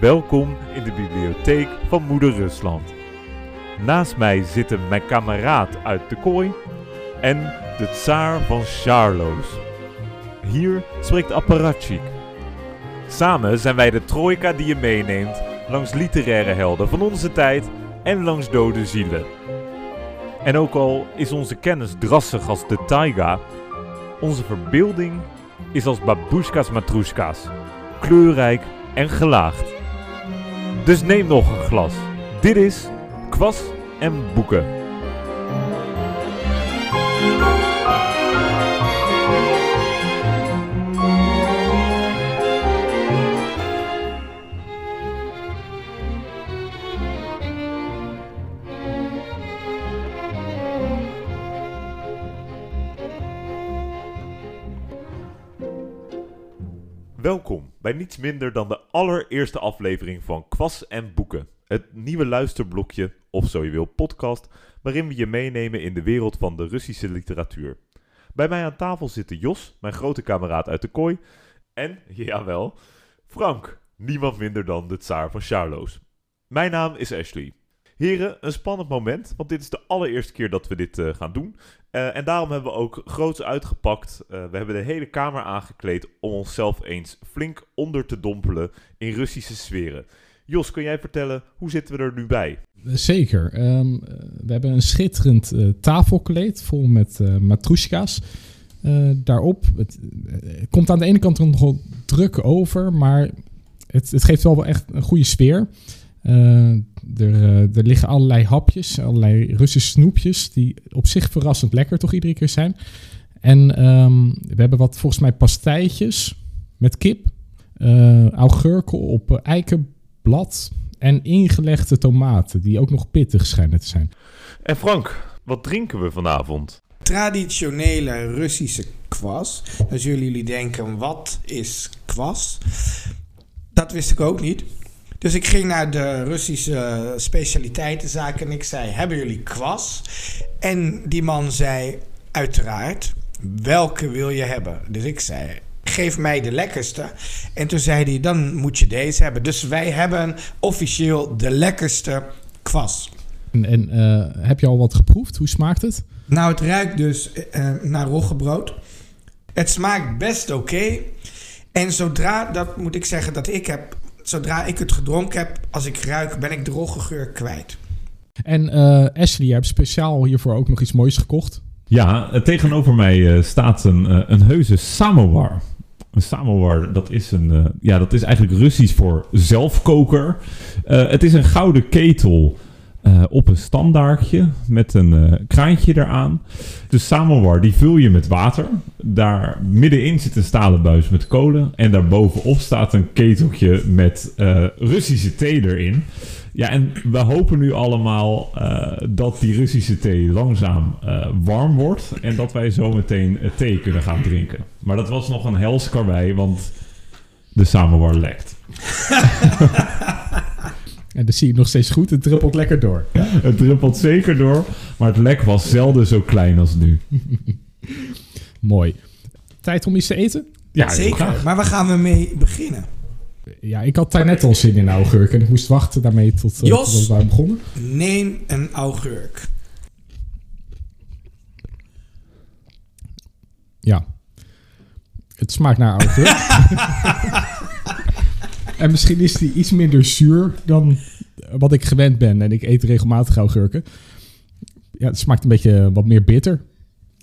Welkom in de bibliotheek van Moeder Rusland. Naast mij zitten mijn kameraad uit de kooi en de tsaar van Charloes. Hier spreekt Apparatchik. Samen zijn wij de trojka die je meeneemt langs literaire helden van onze tijd en langs dode zielen. En ook al is onze kennis drassig als de taiga, onze verbeelding is als babushka's matroeska's, kleurrijk en gelaagd. Dus neem nog een glas. Dit is Kwas en Boeken. Bij niets minder dan de allereerste aflevering van Kwas en Boeken. Het nieuwe luisterblokje, of zo je wil, podcast, waarin we je meenemen in de wereld van de Russische literatuur. Bij mij aan tafel zitten Jos, mijn grote kameraad uit de kooi, en, jawel, Frank, niemand minder dan de tsaar van Charloes. Mijn naam is Ashley. Heren, een spannend moment, want dit is de allereerste keer dat we dit eh, gaan doen. Uh, en daarom hebben we ook groots uitgepakt. Uh, we hebben de hele kamer aangekleed om onszelf eens flink onder te dompelen in Russische sferen. Jos, kun jij vertellen, hoe zitten we er nu bij? Zeker. Um, we hebben een schitterend tafelkleed vol met matroeska's. daarop, het, het, komt aan de ene kant nogal druk over, maar het, het geeft wel echt een goede sfeer. Uh, er, uh, er, liggen allerlei hapjes, allerlei Russische snoepjes, die op zich verrassend lekker toch iedere keer zijn. En um, we hebben wat volgens mij pastijtjes met kip, uh, augurken op eikenblad en ingelegde tomaten, die ook nog pittig schijnen te zijn. En Frank, wat drinken we vanavond? Traditionele Russische kwas. Dan zullen jullie denken, wat is kwas? Dat wist ik ook niet. Dus ik ging naar de Russische specialiteitenzaak en ik zei: Hebben jullie kwas? En die man zei: Uiteraard. Welke wil je hebben? Dus ik zei: Geef mij de lekkerste. En toen zei hij: Dan moet je deze hebben. Dus wij hebben officieel de lekkerste kwas. En, en uh, heb je al wat geproefd? Hoe smaakt het? Nou, het ruikt dus uh, naar roggebrood. Het smaakt best oké. Okay. En zodra, dat moet ik zeggen, dat ik heb zodra ik het gedronken heb, als ik ruik, ben ik de roggengeur kwijt. En uh, Ashley, je hebt speciaal hiervoor ook nog iets moois gekocht. Ja, tegenover mij uh, staat een, uh, een heuse samovar. Een samovar, dat is, een, ja, dat is eigenlijk Russisch voor zelfkoker. het is een gouden ketel uh, op een standaardje met een uh, kraantje eraan. De samovar die vul je met water. Daar middenin zit een stalen buis met kolen. En daarbovenop staat een keteltje met uh, Russische thee erin. Ja, en we hopen nu allemaal dat die Russische thee langzaam warm wordt. En dat wij zo meteen thee kunnen gaan drinken. Maar dat was nog een hels karwei, want de samovar lekt. En dat zie je nog steeds goed. Het druppelt lekker door. Ja, het druppelt zeker door. Maar het lek was zelden zo klein als nu. Mooi. Tijd om iets te eten? Ja, zeker. Maar waar gaan we mee beginnen? Ja, ik had daar net al zin in augurk. En ik moest wachten daarmee tot, uh, Jos, tot we waren begonnen. neem een augurk. Ja. Het smaakt naar augurk. En misschien is die iets minder zuur dan wat ik gewend ben. En ik eet regelmatig augurken. Ja, het smaakt een beetje wat meer bitter.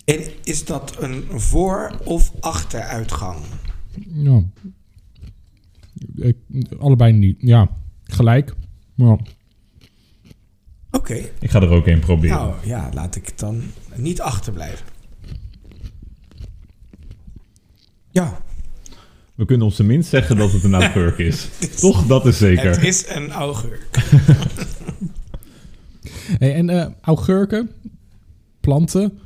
En is dat een voor- of achteruitgang? Ja. Ik, allebei niet. Ja, gelijk. Ja. Oké. Okay. Ik ga er ook een proberen. Nou ja, laat ik het dan niet achterblijven. Ja, we kunnen ons tenminste zeggen dat het een augurk is. Toch? Dat is zeker. Het is een augurk. hey, en uh, augurken, planten,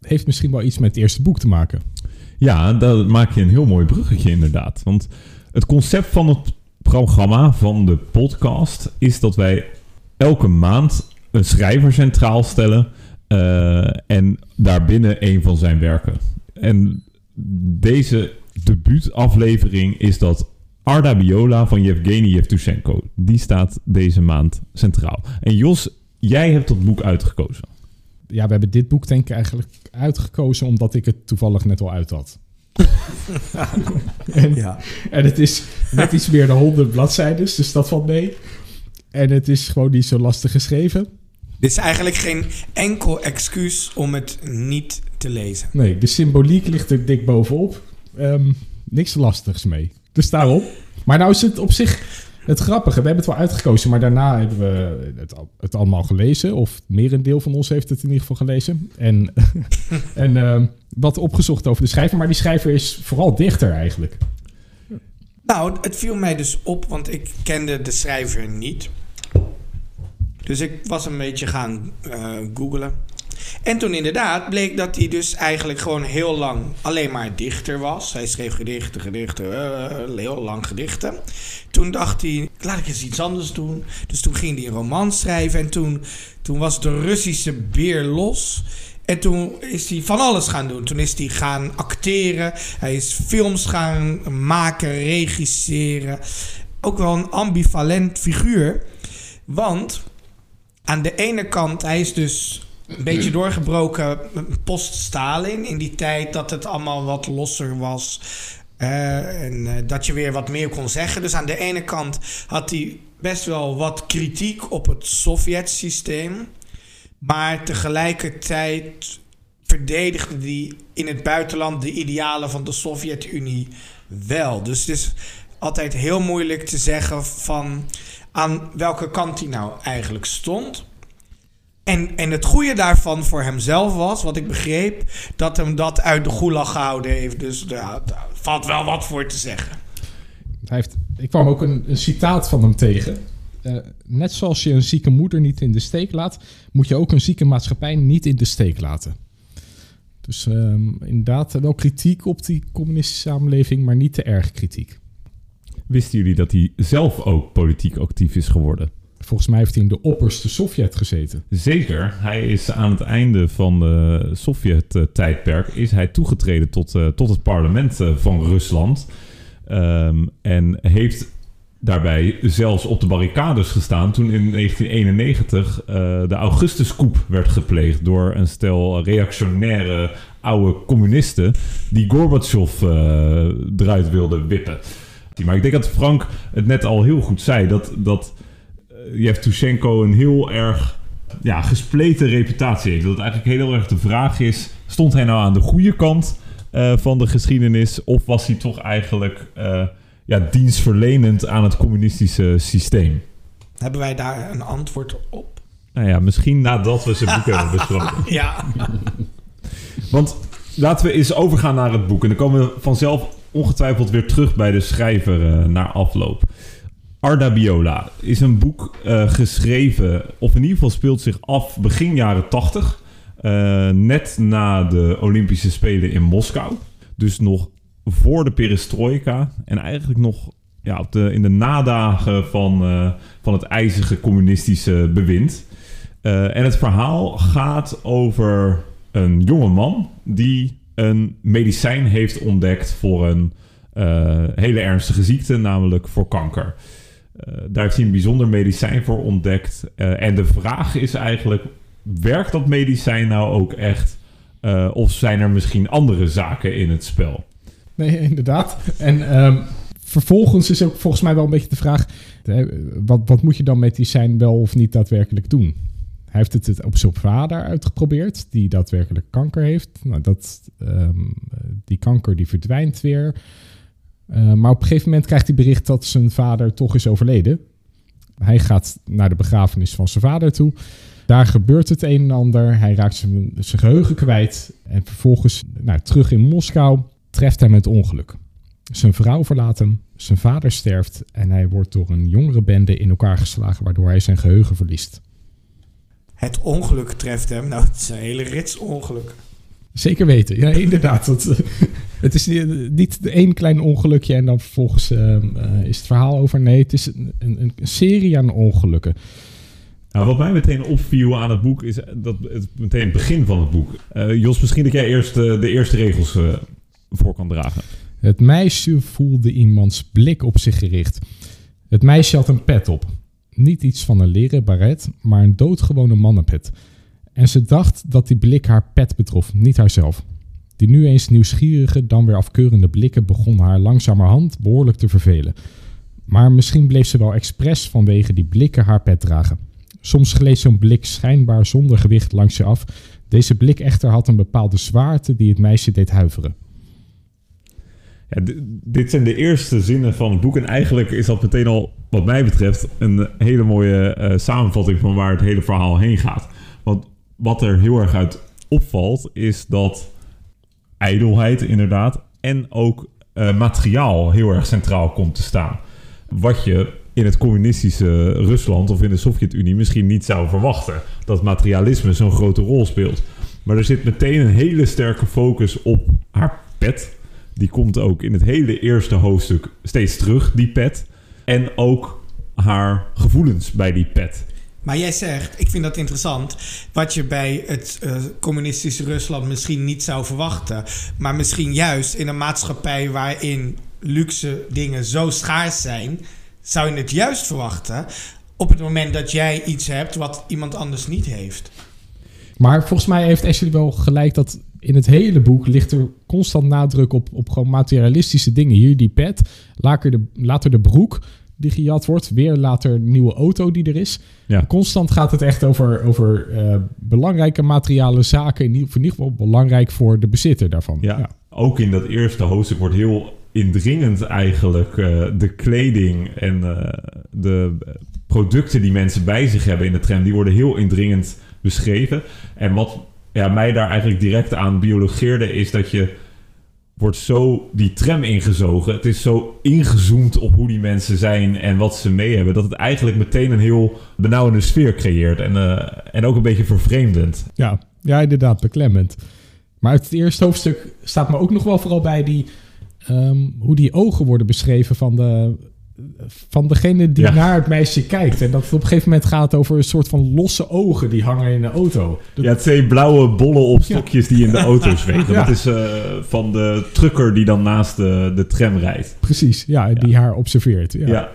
heeft misschien wel iets met het eerste boek te maken. Ja, daar maak je een heel mooi bruggetje inderdaad. Want het concept van het programma, van de podcast, is dat wij elke maand een schrijver centraal stellen uh, en daarbinnen een van zijn werken. En deze debuutaflevering is dat Arda Biola van Yevgeny Yevtushenko. Die staat deze maand centraal. En Jos, jij hebt dat boek uitgekozen. Ja, we hebben dit boek denk ik eigenlijk uitgekozen omdat ik het toevallig net al uit had. en, Ja. en het is net iets meer dan 100 bladzijden, dus dat valt mee. En het is gewoon niet zo lastig geschreven. Dit is eigenlijk geen enkel excuus om het niet te lezen. Nee, de symboliek ligt er dik bovenop. Ehm, niks lastigs mee. Dus daarom. Maar nou is het op zich het grappige. We hebben het wel uitgekozen, maar daarna hebben we het, al- het allemaal gelezen. Of merendeel van ons heeft het in ieder geval gelezen. En, en ehm, wat opgezocht over de schrijver. Maar die schrijver is vooral dichter eigenlijk. Nou, het viel mij dus op, want ik kende de schrijver niet. Dus ik was een beetje gaan eh googlen. En toen inderdaad bleek dat hij dus eigenlijk gewoon heel lang alleen maar dichter was. Hij schreef gedichten, gedichten, eh, heel lang gedichten. Toen dacht hij, laat ik eens iets anders doen. Dus toen ging hij een roman schrijven en toen, toen was de Russische beer los. En toen is hij van alles gaan doen. Toen is hij gaan acteren. Hij is films gaan maken, regisseren. Ook wel een ambivalent figuur. Want aan de ene kant, hij is dus een beetje doorgebroken post-Stalin. In die tijd dat het allemaal wat losser was. En eh, dat je weer wat meer kon zeggen. Dus aan de ene kant had hij best wel wat kritiek op het Sovjet-systeem. Maar tegelijkertijd verdedigde hij in het buitenland de idealen van de Sovjet-Unie wel. Dus het is altijd heel moeilijk te zeggen van aan welke kant hij nou eigenlijk stond. En, en het goede daarvan voor hemzelf was, wat ik begreep, dat hem dat uit de gulag gehouden heeft. Dus ja, daar valt wel wat voor te zeggen. Hij heeft, ik kwam ook een, een citaat van hem tegen. Eh, net zoals je een zieke moeder niet in de steek laat, moet je ook een zieke maatschappij niet in de steek laten. Dus ehm, inderdaad wel kritiek op die communistische samenleving, maar niet te erg kritiek. Wisten jullie dat hij zelf ook politiek actief is geworden? Volgens mij heeft hij in de opperste Sovjet gezeten. Zeker. Hij is aan het einde van de Sovjet-tijdperk is hij toegetreden tot, eh, tot het parlement eh, van Rusland. Ehm, en heeft daarbij zelfs op de barricades gestaan toen in 1991 eh, de Augustuscoup werd gepleegd door een stel reactionaire oude communisten die Gorbachev eruit wilden wippen. Maar ik denk dat Frank het net al heel goed zei, dat, dat Yevtushenko een heel erg ja, gespleten reputatie heeft. Dat het eigenlijk heel erg de vraag is, stond hij nou aan de goede kant eh, van de geschiedenis of was hij toch eigenlijk eh, ja, dienstverlenend aan het communistische systeem? Hebben wij daar een antwoord op? Nou ja, misschien nadat we zijn boek hebben besproken. Ja. Want laten we eens overgaan naar het boek. En dan komen we vanzelf ongetwijfeld weer terug bij de schrijver eh, naar afloop. Arda Biola is een boek eh, geschreven, of in ieder geval speelt zich af begin jaren 80. eh, net na de Olympische Spelen in Moskou. Dus nog voor de perestroika. En eigenlijk nog ja, op de, in de nadagen van, eh, van het ijzige communistische bewind. En het verhaal gaat over een jonge man die een medicijn heeft ontdekt voor een hele ernstige ziekte, namelijk voor kanker. Eh, daar heeft hij een bijzonder medicijn voor ontdekt. Eh, en de vraag is eigenlijk: werkt dat medicijn nou ook echt? Eh, of zijn er misschien andere zaken in het spel? Nee, inderdaad. En ehm, vervolgens is ook volgens mij wel een beetje de vraag: wat, wat moet je dan met die zijn wel of niet daadwerkelijk doen? Hij heeft het, het op zijn vader uitgeprobeerd, die daadwerkelijk kanker heeft. Nou, dat, ehm, die kanker die verdwijnt weer. Eh, maar op een gegeven moment krijgt hij bericht dat zijn vader toch is overleden. Hij gaat naar de begrafenis van zijn vader toe. Daar gebeurt het een en ander. Hij raakt zijn, geheugen kwijt. En vervolgens, nou, terug in Moskou, treft hem het ongeluk. Zijn vrouw verlaat hem, zijn vader sterft en hij wordt door een jongere bende in elkaar geslagen, waardoor hij zijn geheugen verliest. Het ongeluk treft hem. Nou, het is een hele rits ongeluk. Zeker weten, ja, inderdaad. Dat, eh, het is niet, één klein ongelukje en dan vervolgens ehm, eh, is het verhaal over. Nee, het is een, een, een serie aan ongelukken. Nou, wat mij meteen opviel aan het boek is dat het meteen het begin van het boek. Eh, Jos, misschien dat jij eerst eh, de eerste regels eh, voor kan dragen. Het meisje voelde iemands blik op zich gericht. Het meisje had een pet op. Niet iets van een leren baret, maar een doodgewone mannenpet. En ze dacht dat die blik haar pet betrof, niet haarzelf. Die nu eens nieuwsgierige, dan weer afkeurende blikken begon haar langzamerhand behoorlijk te vervelen. Maar misschien bleef ze wel expres vanwege die blikken haar pet dragen. Soms gleed zo'n blik schijnbaar zonder gewicht langs je af. Deze blik echter had een bepaalde zwaarte die het meisje deed huiveren. Ja, dit zijn de eerste zinnen van het boek. En eigenlijk is dat meteen al, wat mij betreft, een hele mooie eh, samenvatting van waar het hele verhaal heen gaat. Want wat er heel erg uit opvalt, is dat ijdelheid inderdaad en ook eh, materiaal heel erg centraal komt te staan. Wat je in het communistische Rusland of in de Sovjet-Unie misschien niet zou verwachten. Dat materialisme zo'n grote rol speelt. Maar er zit meteen een hele sterke focus op haar pet. Die komt ook in het hele eerste hoofdstuk steeds terug, die pet. En ook haar gevoelens bij die pet. Maar jij zegt, ik vind dat interessant, wat je bij het eh, communistische Rusland misschien niet zou verwachten. Maar misschien juist in een maatschappij waarin luxe dingen zo schaars zijn, zou je het juist verwachten op het moment dat jij iets hebt wat iemand anders niet heeft. Maar volgens mij heeft Ashley wel gelijk dat in het hele boek ligt er constant nadruk op, op gewoon materialistische dingen. Hier die pet, later de, later de broek die gejat wordt, weer later een nieuwe auto die er is. Ja. Constant gaat het echt over, over eh, belangrijke materiële zaken, in ieder, in ieder geval belangrijk voor de bezitter daarvan. Ja, ook in dat eerste hoofdstuk wordt heel indringend eigenlijk eh, de kleding en eh, de producten die mensen bij zich hebben in de tram, die worden heel indringend beschreven. En wat ja, mij daar eigenlijk direct aan biologeerde is dat je wordt zo die tram ingezogen. Het is zo ingezoomd op hoe die mensen zijn en wat ze mee hebben, dat het eigenlijk meteen een heel benauwende sfeer creëert en, eh, en ook een beetje vervreemdend. Ja, ja, inderdaad, beklemmend. Maar het eerste hoofdstuk staat me ook nog wel vooral bij die, ehm, hoe die ogen worden beschreven van, de, van degene die Ja. naar het meisje kijkt. En dat het op een gegeven moment gaat over een soort van losse ogen die hangen in de auto. Ja, twee blauwe bollen op stokjes die in de auto zweven. Ja. Dat is eh, van de trucker die dan naast de, de tram rijdt. Precies, ja, die haar observeert. Ja. Ja.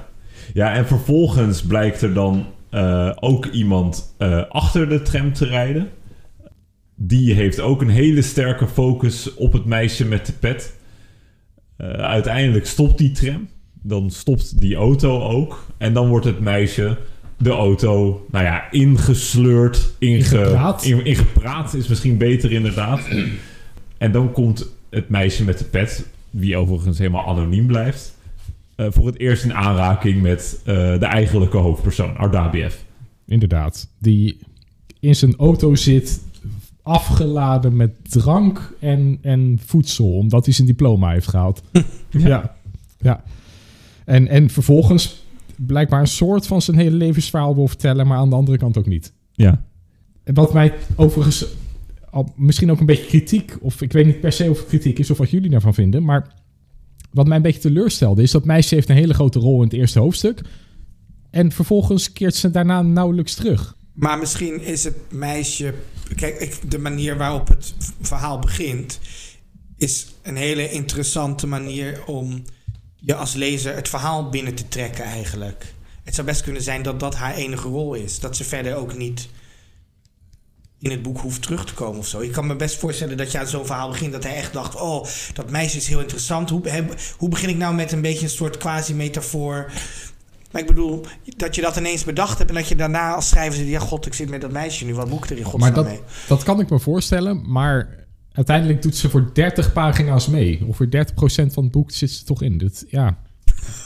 ja. en vervolgens blijkt er dan eh, ook iemand eh, achter de tram te rijden. Die heeft ook een hele sterke focus op het meisje met de pet. Uiteindelijk stopt die tram. Dan stopt die auto ook. En dan wordt het meisje de auto, nou ja, ingesleurd, inge, Ingepraat. in- ingepraat is misschien beter inderdaad. En dan komt het meisje met de pet, wie overigens helemaal anoniem blijft, eh, voor het eerst in aanraking met eh, de eigenlijke hoofdpersoon, Ardabiev. Inderdaad. Die in zijn auto zit, afgeladen met drank en, en voedsel, omdat hij zijn diploma heeft gehaald. ja. ja. En, en vervolgens blijkbaar een soort van zijn hele levensverhaal wil vertellen, maar aan de andere kant ook niet. Ja. En wat mij overigens al, misschien ook een beetje kritiek, of ik weet niet per se of het kritiek is of wat jullie daarvan vinden, maar wat mij een beetje teleurstelde is dat meisje heeft een hele grote rol in het eerste hoofdstuk. En vervolgens keert ze daarna nauwelijks terug. Maar misschien is het meisje. Kijk, ik, de manier waarop het verhaal begint. is een hele interessante manier om je als lezer het verhaal binnen te trekken, eigenlijk. Het zou best kunnen zijn dat dat haar enige rol is. Dat ze verder ook niet in het boek hoeft terug te komen of zo. Ik kan me best voorstellen dat je aan zo'n verhaal begint... dat hij echt dacht, oh, dat meisje is heel interessant. Hoe, he- hoe begin ik nou met een beetje een soort quasi-metafoor... Maar ik bedoel, dat je dat ineens bedacht hebt... en dat je daarna als schrijver zit... ja, god, ik zit met dat meisje nu. Wat moet ik er in Maar godsnaam dat, mee? dat kan ik me voorstellen, maar uiteindelijk doet ze voor 30 pagina's mee. Of voor 30% van het boek zit ze toch in. Dat, ja,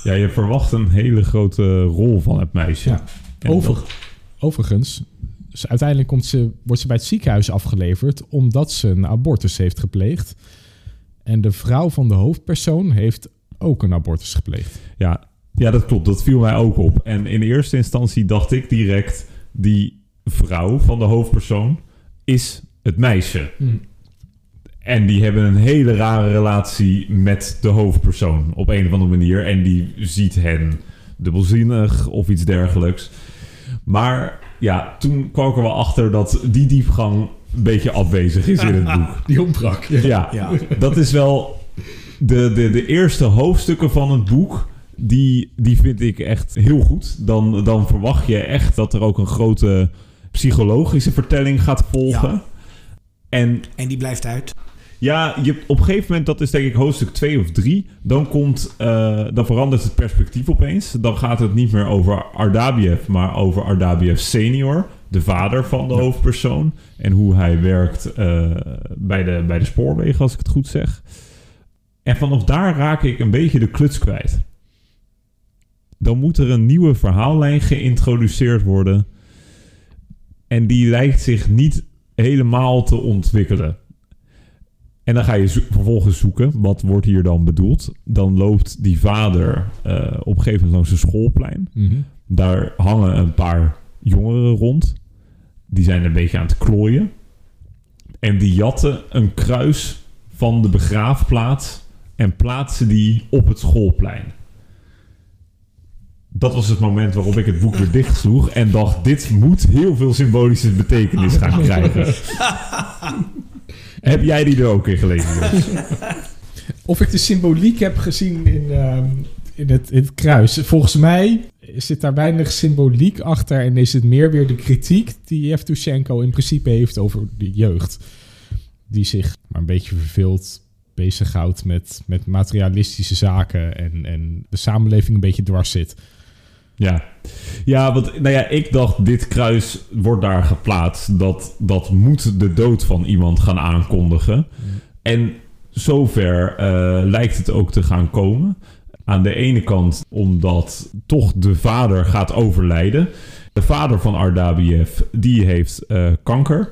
ja, je verwacht een hele grote rol van het meisje. Ja. Over, dat- overigens, dus uiteindelijk komt ze, wordt ze bij het ziekenhuis afgeleverd omdat ze een abortus heeft gepleegd. En de vrouw van de hoofdpersoon heeft ook een abortus gepleegd. Ja, ja, dat klopt. Dat viel mij ook op. En in eerste instantie dacht ik direct... die vrouw van de hoofdpersoon is het meisje. En die hebben een hele rare relatie met de hoofdpersoon op een of andere manier. En die ziet hen dubbelzinnig of iets dergelijks. Maar ja, toen kwam ik er wel achter dat die diepgang een beetje afwezig is in het boek. Die ontbrak. Ja, Ja. dat is wel de, de, de eerste hoofdstukken van het boek, die, die vind ik echt heel goed. Dan, dan verwacht je echt dat er ook een grote psychologische vertelling gaat volgen. Ja. En En die blijft uit. Ja, je, op een gegeven moment, dat is denk ik hoofdstuk 2 of 3, dan, komt, eh, dan verandert het perspectief opeens. Dan gaat het niet meer over Ardabiev, maar over Ardabiev senior, de vader van de hoofdpersoon. En hoe hij werkt eh, bij, de, bij de spoorwegen, als ik het goed zeg. En vanaf daar raak ik een beetje de kluts kwijt. Dan moet er een nieuwe verhaallijn geïntroduceerd worden. En die lijkt zich niet helemaal te ontwikkelen. En dan ga je zo- vervolgens zoeken, wat wordt hier dan bedoeld? Dan loopt die vader eh, op een gegeven moment langs een schoolplein. Mhm. Daar hangen een paar jongeren rond. Die zijn een beetje aan het klooien. En die jatten een kruis van de begraafplaats en plaatsen die op het schoolplein. Dat was het moment waarop ik het boek weer dichtsloeg en dacht: dit moet heel veel symbolische betekenis gaan krijgen. Heb jij die er ook in gelezen? Of ik de symboliek heb gezien in, ehm, in, het, in het kruis. Volgens mij zit daar weinig symboliek achter en is het meer weer de kritiek die Yevtushenko in principe heeft over de jeugd. Die zich maar een beetje verveeld bezighoudt met, met materialistische zaken en, en de samenleving een beetje dwars zit. Ja. Ja, want nou ja, ik dacht, dit kruis wordt daar geplaatst. Dat, dat moet de dood van iemand gaan aankondigen. En zover eh, lijkt het ook te gaan komen. Aan de ene kant omdat toch de vader gaat overlijden. De vader van Ardabiev, die heeft eh, kanker.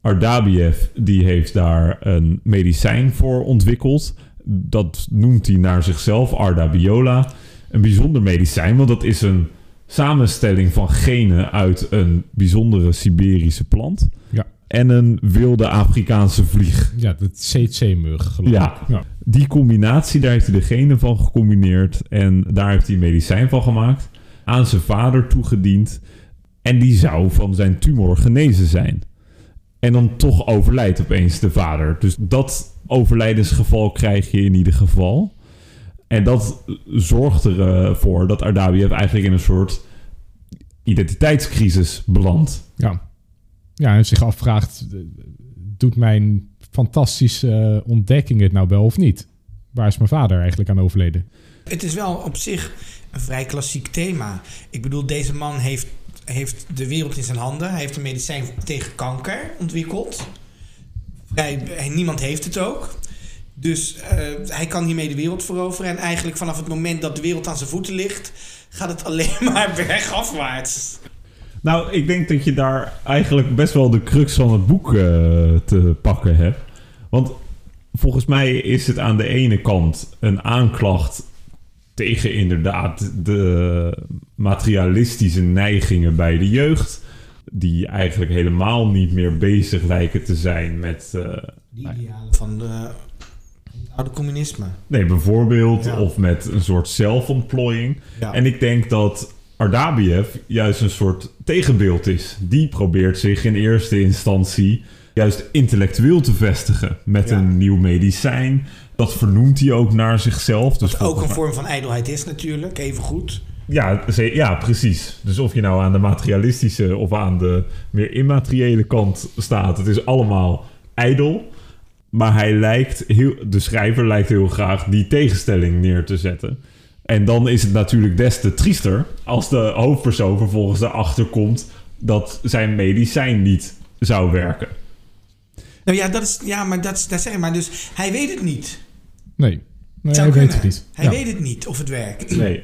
Ardabiev, die heeft daar een medicijn voor ontwikkeld. Dat noemt hij naar zichzelf, Ardabiola een bijzonder medicijn, want dat is een samenstelling van genen uit een bijzondere Siberische plant Ja, en een wilde Afrikaanse vlieg. ja de CC-mug geloof Ja. ik. Ja. Die combinatie, daar heeft hij de genen van gecombineerd en daar heeft hij medicijn van gemaakt, aan zijn vader toegediend en die zou van zijn tumor genezen zijn. En dan toch overlijdt opeens de vader. Dus dat overlijdensgeval krijg je in ieder geval. En dat zorgt ervoor dat Ardabiev eigenlijk in een soort identiteitscrisis belandt. Ja. ja, en zich afvraagt, doet mijn fantastische ontdekking het nou wel of niet? Waar is mijn vader eigenlijk aan overleden? Het is wel op zich een vrij klassiek thema. Ik bedoel, deze man heeft, heeft de wereld in zijn handen. Hij heeft een medicijn tegen kanker ontwikkeld. Vrij, niemand heeft het ook. Dus eh, hij kan hiermee de wereld veroveren. En eigenlijk vanaf het moment dat de wereld aan zijn voeten ligt... gaat het alleen maar bergafwaarts. Nou, ik denk dat je daar eigenlijk best wel de crux van het boek eh, te pakken hebt. Want volgens mij is het aan de ene kant een aanklacht tegen inderdaad de materialistische neigingen bij de jeugd. Die eigenlijk helemaal niet meer bezig lijken te zijn met. Die idealen van de, oude communisme. nee, bijvoorbeeld. Ja. Of met een soort zelfontplooiing. Ja. En ik denk dat Ardabiev juist een soort tegenbeeld is. Die probeert zich in eerste instantie juist intellectueel te vestigen met Ja. een nieuw medicijn. Dat vernoemt hij ook naar zichzelf. Dus Wat ook een vorm van ijdelheid is natuurlijk, even goed. ja, ja, precies. Dus of je nou aan de materialistische of aan de meer immateriële kant staat, het is allemaal ijdel. Maar hij lijkt heel, de schrijver lijkt heel graag die tegenstelling neer te zetten. En dan is het natuurlijk des te triester als de hoofdpersoon vervolgens erachter komt dat zijn medicijn niet zou werken. Nou ja, dat is, ja maar dat, is- dat zeg maar. Dus hij weet het niet. Nee, nee hij weet het niet. Hij Ja. weet het niet of het werkt. Nee.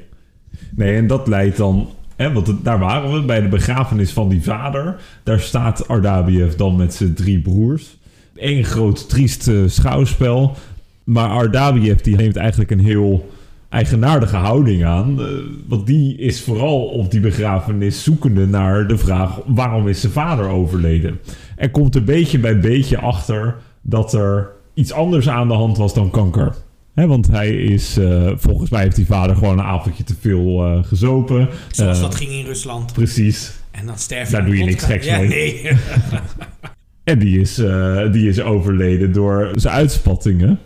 Nee, en dat leidt dan... Hè, want het- daar waren we bij de begrafenis van die vader. Daar staat Ardabiev dan met zijn drie broers. Eén groot triest eh, schouwspel. Maar Ardabiev die neemt eigenlijk een heel eigenaardige houding aan. eh, want die is vooral op die begrafenis zoekende naar de vraag... waarom is zijn vader overleden? En komt er beetje bij beetje achter dat er iets anders aan de hand was dan kanker. Hè, want hij is, eh, volgens mij heeft die vader gewoon een avondje te veel gezopen. Zoals dat ging in Rusland. Precies. En dan sterf Daar in doe je niks geks ja, mee. nee. En die is, eh, die is overleden door zijn uitspattingen.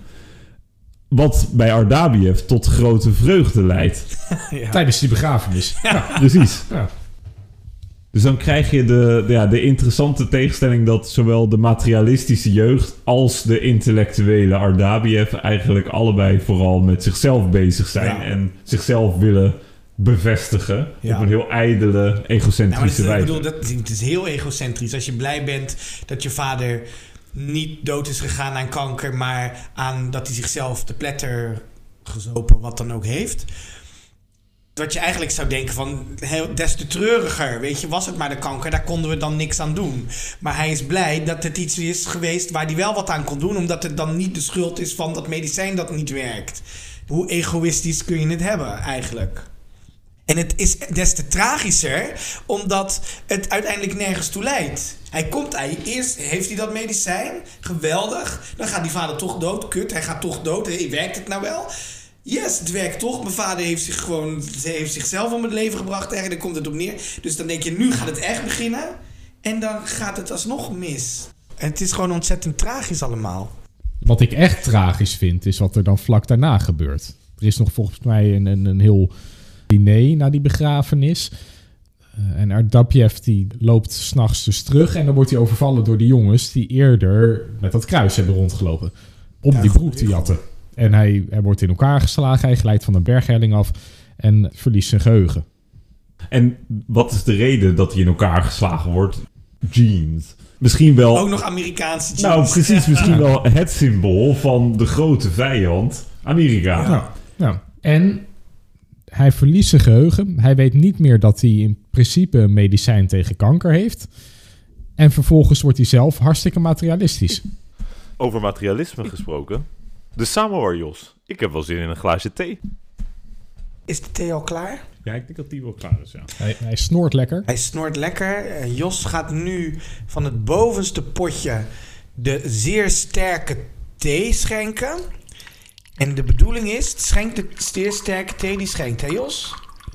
Wat bij Ardabiev tot grote vreugde leidt. ja. Tijdens die begrafenis. Ja. Precies. Ja. Dus dan krijg je de, ja, de interessante tegenstelling dat zowel de materialistische jeugd als de intellectuele Ardabiev eigenlijk allebei vooral met zichzelf bezig zijn Ja. en zichzelf willen bevestigen Ja. op een heel ijdele, Nou, egocentrische is, ik wijze. bedoel, dat, het is heel egocentrisch. Als je blij bent dat je vader niet dood is gegaan aan kanker, maar aan dat hij zichzelf de pletter gezopen, wat dan ook heeft. Dat je eigenlijk zou denken van, heel, des te treuriger, weet je, was het maar de kanker, daar konden we dan niks aan doen. Maar hij is blij dat het iets is geweest waar hij wel wat aan kon doen, omdat het dan niet de schuld is van dat medicijn dat niet werkt. Hoe egoïstisch kun je het hebben eigenlijk? En het is des te tragischer, omdat het uiteindelijk nergens toe leidt. Hij komt, hij, eerst heeft hij dat medicijn, geweldig. Dan gaat die vader toch dood, kut, hij gaat toch dood. Werkt het nou wel? Yes, het werkt toch. Mijn vader heeft, zich gewoon, heeft zichzelf om het leven gebracht. Eigenlijk daar komt het op neer. Dus dan denk je, nu gaat het echt beginnen. En dan gaat het alsnog mis. En het is gewoon ontzettend tragisch allemaal. Wat ik echt tragisch vind, is wat er dan vlak daarna gebeurt. Er is nog volgens mij een, een, een heel diner na die begrafenis. Eh, en Ardapjev die loopt s'nachts dus terug. En dan wordt hij overvallen door die jongens die eerder met dat kruis hebben rondgelopen. Om Ja, die broek te jatten. En hij, hij wordt in elkaar geslagen. Hij glijdt van een berghelling af. En verliest zijn geheugen. En wat is de reden dat hij in elkaar geslagen wordt? Jeans. Misschien wel... Ook nog Amerikaanse nou, jeans. precies. Misschien wel het symbool van de grote vijand, Amerika. Ja. Ja. En hij verliest zijn geheugen. Hij weet niet meer dat hij in principe een medicijn tegen kanker heeft. En vervolgens wordt hij zelf hartstikke materialistisch. Over materialisme gesproken. De Samovar, Jos. Ik heb wel zin in een glaasje thee. Is de thee al klaar? Ja, ik denk dat die wel klaar is, ja. Hij, hij snoort lekker. Hij snort lekker. En Jos gaat nu van het bovenste potje de zeer sterke thee schenken. En de bedoeling is, schenk de zeer sterke thee die schenkt, hè Jos?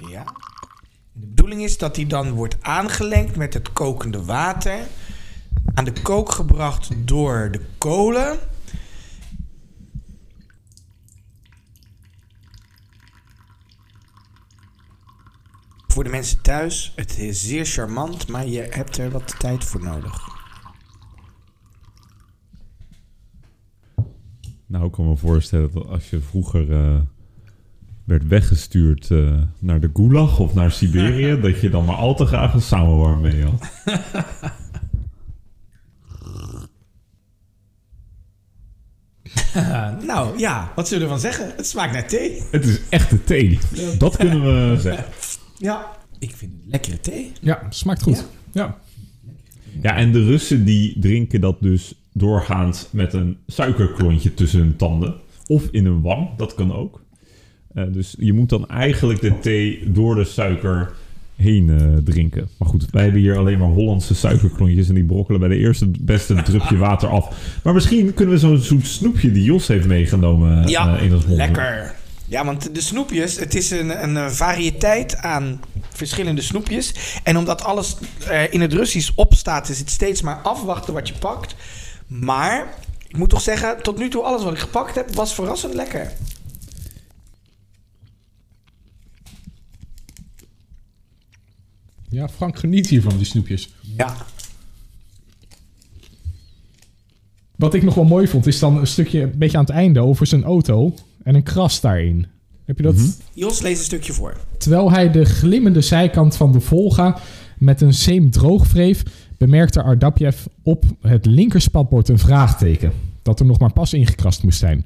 Ja. De bedoeling is dat die dan wordt aangelengd met het kokende water. Aan de kook gebracht door de kolen. Voor de mensen thuis, het is zeer charmant, maar je hebt er wat tijd voor nodig. Nou, ik kan me voorstellen dat als je vroeger eh, werd weggestuurd eh, naar de Gulag of naar Siberië, dat je dan maar al te graag een samovar mee had. nou ja, wat zullen we ervan zeggen? Het smaakt naar thee. Het is echte thee. Dat kunnen we zeggen. Ja. Ik vind het lekkere thee. Ja, smaakt goed. Ja. Ja, en de Russen die drinken dat dus doorgaans met een suikerklontje tussen hun tanden. Of in een wang, dat kan ook. Eh, dus je moet dan eigenlijk de thee door de suiker heen eh, drinken. Maar goed, wij hebben hier alleen maar Hollandse suikerklontjes... en die brokkelen bij de eerste beste drupje water af. Maar misschien kunnen we zo'n zoet snoepje die Jos heeft meegenomen... eh, Ja, in ons mond lekker. Ja, want de snoepjes, het is een, een variëteit aan verschillende snoepjes. En omdat alles in het Russisch opstaat, is het steeds maar afwachten wat je pakt. Maar ik moet toch zeggen, tot nu toe alles wat ik gepakt heb, was verrassend lekker. ja, Frank geniet hier van die snoepjes. Ja. Wat ik nog wel mooi vond, is dan een stukje een beetje aan het einde over zijn auto en een kras daarin. Heb je dat? Jos, lees een stukje voor. Terwijl hij de glimmende zijkant van de Volga met een zeem droog wreef, bemerkte Ardapjev op het linkerspatbord een vraagteken. Dat er nog maar pas ingekrast moest zijn.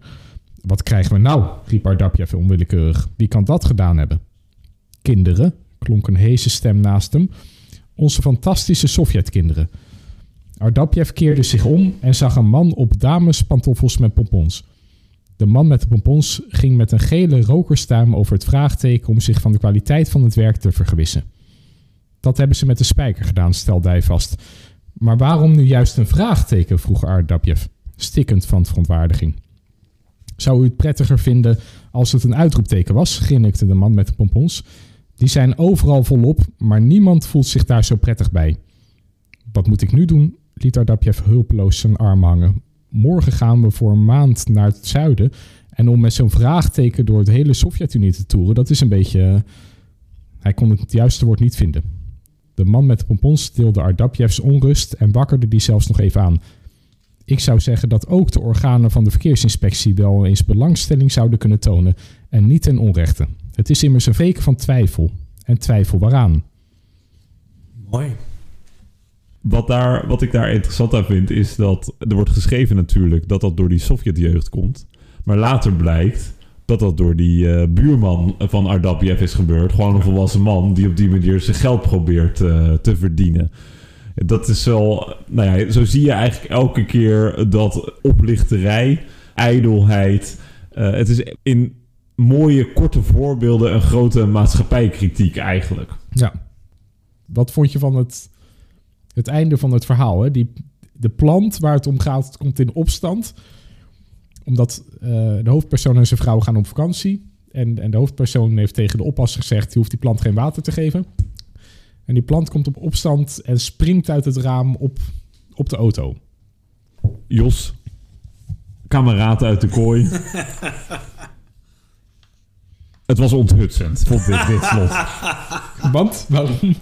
Wat krijgen we nou? riep Ardapjev onwillekeurig. Wie kan dat gedaan hebben? Kinderen, klonk een heese stem naast hem. Onze fantastische Sovjetkinderen. Ardapjev keerde zich om en zag een man op damespantoffels met pompons. De man met de pompons ging met een gele rokerstuim over het vraagteken om zich van de kwaliteit van het werk te vergewissen. Dat hebben ze met de spijker gedaan, stelde hij vast. Maar waarom nu juist een vraagteken? vroeg Ardapjev, stikkend van verontwaardiging. Zou u het prettiger vinden als het een uitroepteken was? grinnikte de man met de pompons. Die zijn overal volop, maar niemand voelt zich daar zo prettig bij. Wat moet ik nu doen? liet Ardapjev hulpeloos zijn arm hangen. Morgen gaan we voor een maand naar het zuiden En om met zo'n vraagteken door het hele Sovjet-Unie te toeren, dat is een beetje... eh, hij kon het juiste woord niet vinden. De man met de pompons deelde Ardapjevs onrust en wakkerde die zelfs nog even aan. Ik zou zeggen dat ook de organen van de verkeersinspectie wel eens belangstelling zouden kunnen tonen en niet ten onrechte. Het is immers een weken van twijfel. En twijfel waaraan? Mooi. Wat, daar, wat ik daar interessant aan vind, is dat er wordt geschreven natuurlijk dat dat door die Sovjetjeugd komt. Maar later blijkt dat dat door die eh, buurman van Ardapiev is gebeurd. Gewoon een volwassen man die op die manier zijn geld probeert eh, te verdienen. Dat is wel, nou ja, zo zie je eigenlijk elke keer dat oplichterij, ijdelheid. eh, het is in mooie korte voorbeelden een grote maatschappijkritiek eigenlijk. Ja. Wat vond je van het, het einde van het verhaal? Hè? Die, de plant waar het om gaat, komt in opstand. Omdat eh, de hoofdpersoon en zijn vrouw gaan op vakantie. En, en de hoofdpersoon heeft tegen de oppasser gezegd... je hoeft die plant geen water te geven. En die plant komt op opstand en springt uit het raam op, op de auto. Jos, kameraad uit de kooi. Het was onthutsend, vond dit, dit slot. Want? Waarom?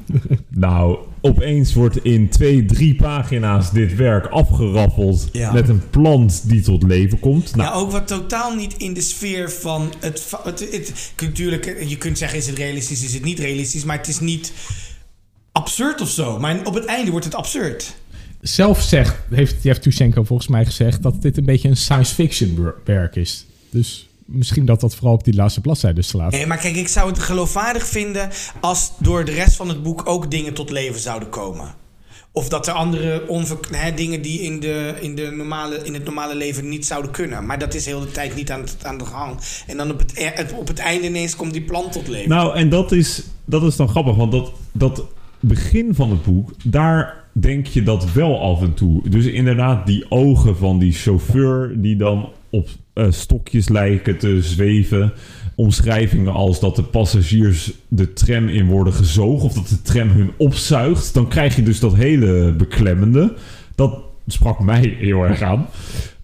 Nou, opeens wordt in twee, drie pagina's dit werk afgeraffeld... Ja. met een plant die tot leven komt. Nou, ja, ook wat totaal niet in de sfeer van het... het, het, natuurlijk, je kunt zeggen, is het realistisch, is het niet realistisch... maar het is niet absurd of zo. Maar op het einde wordt het absurd. Zelf zegt, heeft Yevtushenko volgens mij gezegd... dat dit een beetje een science fiction wer- werk is. Dus misschien dat dat vooral op die laatste bladzijde slaat. Nee, maar kijk, ik zou het geloofwaardig vinden... als door de rest van het boek ook dingen tot leven zouden komen. Of dat er andere hè, dingen die in, de, in, de normale, in het normale leven niet zouden kunnen. Maar dat is heel de tijd niet aan, het, aan de gang. En dan op het, e- het- op het einde ineens komt die plant tot leven. nou en dat is, dat is dan grappig, want dat, dat begin van het boek... daar denk je dat wel af en toe. Dus inderdaad, die ogen van die chauffeur... die dan op eh, stokjes lijken te zweven... Omschrijvingen als dat de passagiers de tram in worden gezogen... of dat de tram hun opzuigt... dan krijg je dus dat hele beklemmende. Dat sprak mij heel erg aan.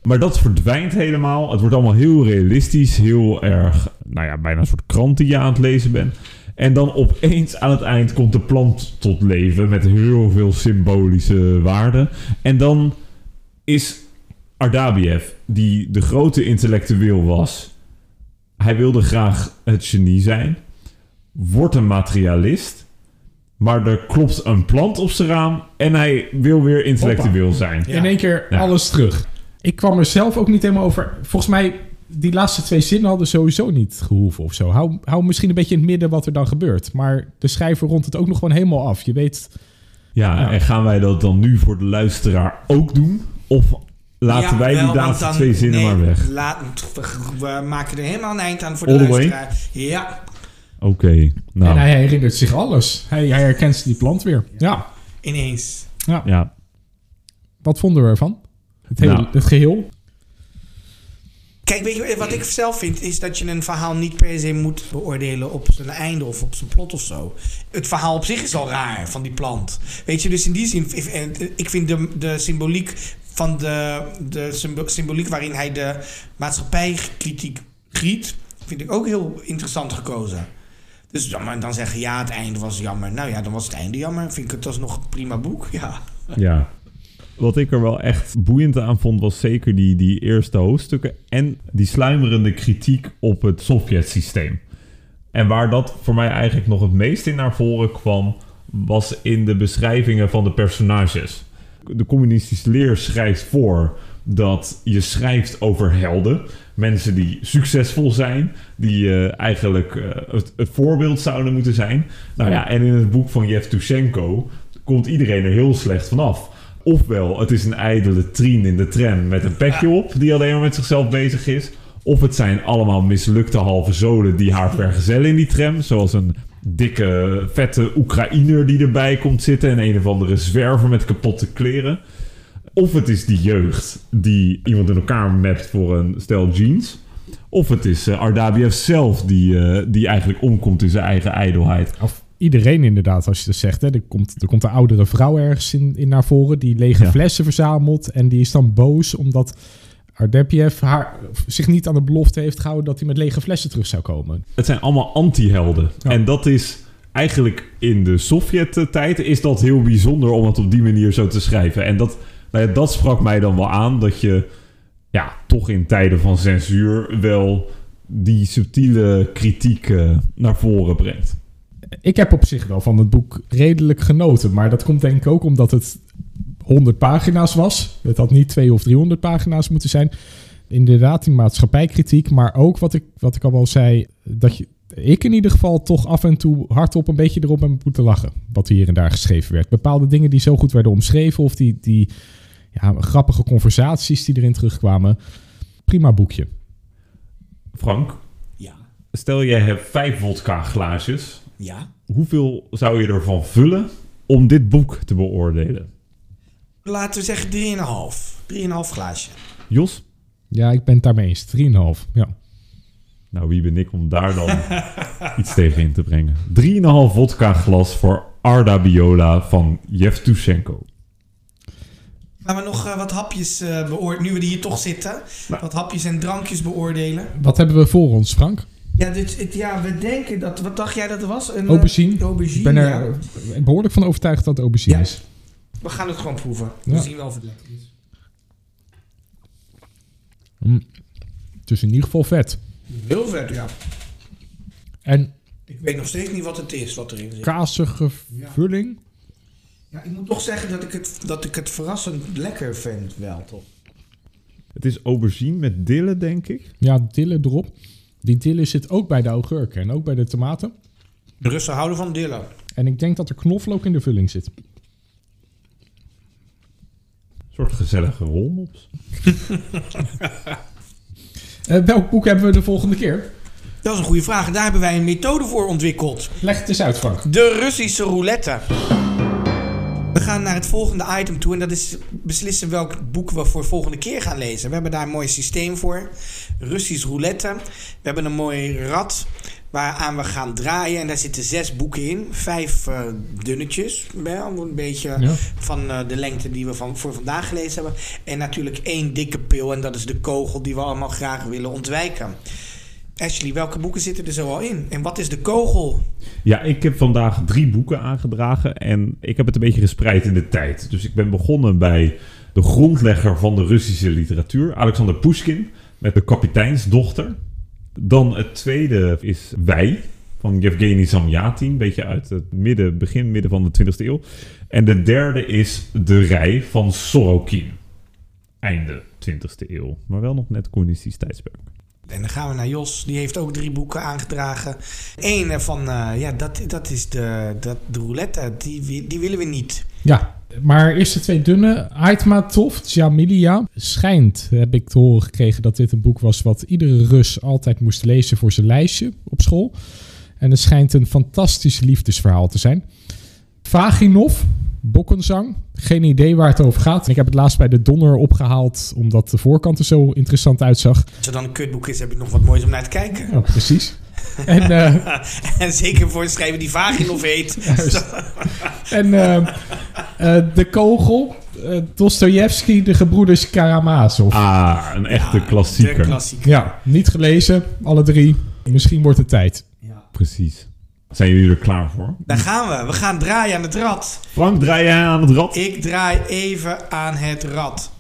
Maar dat verdwijnt helemaal. Het wordt allemaal heel realistisch. Heel erg, nou ja, bijna een soort krant die je aan het lezen bent. En dan opeens aan het eind komt de plant tot leven. Met heel veel symbolische waarde. En dan is Ardabiev, die de grote intellectueel was. Hij wilde graag het genie zijn. Wordt een materialist. Maar er klopt een plant op zijn raam. En hij wil weer intellectueel zijn. Ja. In één keer Ja. alles terug. Ik kwam er zelf ook niet helemaal over. Volgens mij, die laatste twee zinnen hadden sowieso niet gehoeven of zo. Hou, hou misschien een beetje in het midden wat er dan gebeurt. Maar de schrijver rondt het ook nog gewoon helemaal af. Je weet, Ja, Ja. en gaan wij dat dan nu voor de luisteraar ook doen? Of laten Ja, wij wel, die laatste dan- twee zinnen nee, maar weg? Laat, we maken er helemaal een eind aan voor de All luisteraar. Ja, Oké, nou, en hij herinnert zich alles. Hij, hij herkent die plant weer. Ja. ineens. ja. Wat vonden we ervan? Het, hele, Nou. het geheel? Kijk, weet je wat ik zelf vind, is dat je een verhaal niet per se moet beoordelen op zijn einde of op zijn plot of zo. Het verhaal op zich is al raar van die plant. Weet je, dus in die zin, ik- ik vind de, de symboliek van de, de symbo- symboliek waarin hij de maatschappijkritiek giet, vind ik ook heel interessant gekozen. Dus maar dan zeggen, ja, het einde was jammer. Nou ja, dan was het einde jammer. Vind ik het alsnog een prima boek, ja. ja. Wat ik er wel echt boeiend aan vond, was zeker die, die eerste hoofdstukken. En die sluimerende kritiek op het Sovjet-systeem. En waar dat voor mij eigenlijk nog het meest in naar voren kwam, was in de beschrijvingen van de personages. De communistische leer schrijft voor dat je schrijft over helden. Mensen die succesvol zijn, die eh, eigenlijk eh, het, het voorbeeld zouden moeten zijn. Nou ja, en in het boek van Yevtushenko komt iedereen er heel slecht vanaf. Ofwel, het is een ijdele trien in de tram met een pekje op, die alleen maar met zichzelf bezig is. Of het zijn allemaal mislukte halve zolen die haar vergezellen in die tram. Zoals een dikke, vette Oekraïner die erbij komt zitten. En een of andere zwerver met kapotte kleren. Of het is die jeugd die iemand in elkaar mapt voor een stel jeans. Of het is uh, Ardabiev zelf die, uh, die eigenlijk omkomt in zijn eigen ijdelheid. Of iedereen inderdaad, als je dat zegt. Hè. Er, komt, er komt een oudere vrouw ergens in, in naar voren die lege Ja. flessen verzamelt. En die is dan boos omdat Ardepiev haar, zich niet aan de belofte heeft gehouden dat hij met lege flessen terug zou komen. Het zijn allemaal anti-helden. Ja. En dat is eigenlijk in de Sovjet-tijd is dat heel bijzonder om het op die manier zo te schrijven. En dat, nou ja, dat sprak mij dan wel aan dat je ja, toch in tijden van censuur wel die subtiele kritiek naar voren brengt. Ik heb op zich wel van het boek redelijk genoten. Maar dat komt denk ik ook omdat het 100 pagina's was. Het had niet 200 of 300 pagina's moeten zijn. Inderdaad, die maatschappijkritiek. Maar ook wat ik, wat ik al wel zei. Dat je, ik in ieder geval toch af en toe hardop een beetje erop heb moeten lachen. Wat hier en daar geschreven werd. Bepaalde dingen die zo goed werden omschreven. Of die, die ja, grappige conversaties die erin terugkwamen. Prima boekje. Frank, Ja. stel jij hebt vijf vodka glaasjes. Ja. Hoeveel zou je ervan vullen om dit boek te beoordelen? Laten we zeggen 3,5. 3,5 glaasje. Jos? Ja, ik ben het daarmee eens. 3,5. Ja. Nou, wie ben ik om daar dan iets tegen in te brengen? 3,5 vodka glas voor Arda Biola van Yevtushenko. Gaan we nog eh, wat hapjes eh beoordelen, nu we hier toch zitten. Nou. Wat hapjes en drankjes beoordelen. Wat hebben we voor ons, Frank? Ja, dit, het, ja, we denken dat... Wat dacht jij dat er was? Een, eh, Aubergine. aubergine, Ik ben er ja. eh, behoorlijk van overtuigd dat het aubergine Ja. is. We gaan het gewoon proeven. We Ja. zien wel of het lekker is. Het is in ieder geval vet. Heel vet, ja. En Ik weet nog steeds niet wat het is wat erin zit. kazige Ja. vulling. Ja, ik moet toch zeggen dat ik het, dat ik het verrassend lekker vind wel, toch? Het is aubergine met dille, denk ik. Ja, dille erop. Die dille zit ook bij de augurken en ook bij de tomaten. De Russen houden van dillen. En ik denk dat er knoflook in de vulling zit. Een soort gezellige rolmops. Eh, welk boek hebben we de volgende keer? Dat is een goede vraag. En daar hebben wij een methode voor ontwikkeld. Leg het eens uit, Frank. De Russische roulette. We gaan naar het volgende item toe. En dat is beslissen welk boek we voor volgende keer gaan lezen. We hebben daar een mooi systeem voor. Russisch roulette. We hebben een mooi rad waaraan we gaan draaien. En daar zitten zes boeken in. Vijf eh, dunnetjes. Een beetje Ja. van eh, de lengte die we van, voor vandaag gelezen hebben. En natuurlijk één dikke pil. En dat is de kogel die we allemaal graag willen ontwijken. Ashley, welke boeken zitten er zo al in? En wat is de kogel? Ja, ik heb vandaag drie boeken aangedragen en ik heb het een beetje gespreid in de tijd. Dus ik ben begonnen bij de grondlegger van de Russische literatuur, Alexander Pushkin, met de kapiteinsdochter. Dan het tweede is Wij, van Yevgeny Zamyatin, een beetje uit het midden, begin, midden van de 20e eeuw. En de derde is De Rij van Sorokin, einde 20e eeuw, maar wel nog net communistisch tijdsperk. En dan gaan we naar Jos. Die heeft ook drie boeken aangedragen. Eén van, eh, ja, dat, dat is de, dat, de roulette. Die, die willen we niet. Ja, maar eerst de twee dunne. Aitmatov, Jamilia. Schijnt, heb ik te horen gekregen, dat dit een boek was wat iedere Rus altijd moest lezen voor zijn lijstje op school. En het schijnt een fantastisch liefdesverhaal te zijn. Vaginov, Bokkenzang. Geen idee waar het over gaat. Ik heb het laatst bij de Donner opgehaald, omdat de voorkant er zo interessant uitzag. Als het dan een kutboek is, heb ik nog wat moois om naar te kijken. Ja, precies. En, eh, en zeker voor een schrijver die Vaginov heet. Juist. en eh, eh, de kogel, uh, Dostoevsky, de gebroeders Karamazov. Ah, een echte klassieker. klassieker. Ja, niet gelezen, alle drie. Misschien wordt het tijd. Ja. Precies. Zijn jullie er klaar voor? Daar gaan we. We gaan draaien aan het rad. Frank, draai jij aan het rad? Ik draai even aan het rad.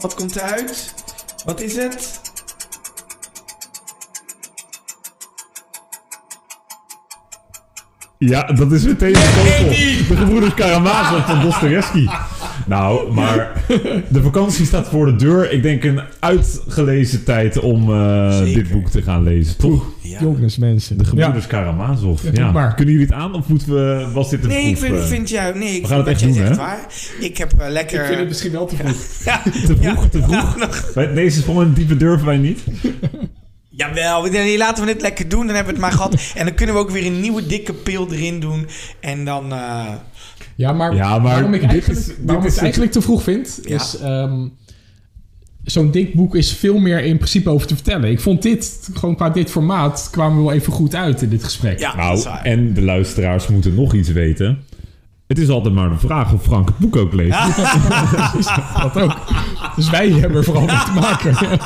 Wat komt eruit? Wat is het? Ja, dat is meteen de kogel. De gebroeders Karamazov van Dostoevsky. Nou, maar de vakantie staat voor de deur. Ik denk een uitgelezen tijd om eh, Zeker. dit boek te gaan lezen, toch? Ja. Jongens, mensen. De gebroeders Karamazov. Ja, doe Ja. maar. Kunnen jullie het aan of moeten we, was dit een Nee, ik proef, vind, eh? vind jou... Nee, ik We gaan het echt doen, zegt waar. Ik heb eh, lekker... Ik vind het misschien wel te vroeg. Ja, Te vroeg, ja, te vroeg. nog- Wij- Deze van een diepe durven wij niet. Jawel, nee, laten we dit lekker doen. Dan hebben we het maar gehad. En dan kunnen we ook weer een nieuwe dikke pil erin doen. En dan... eh, Ja, maar, Ja, maar waarom ik dit is- dit waarom ik is het eigenlijk te vroeg vind, Ja. is... ehm, zo'n dik boek is veel meer in principe over te vertellen. Ik vond dit, gewoon qua dit formaat, kwamen we wel even goed uit in dit gesprek. Ja, Nou, en de luisteraars moeten nog iets weten. Het is altijd maar de vraag of Frank het boek ook leest. Dat ook. Dus wij hebben er vooral mee te maken.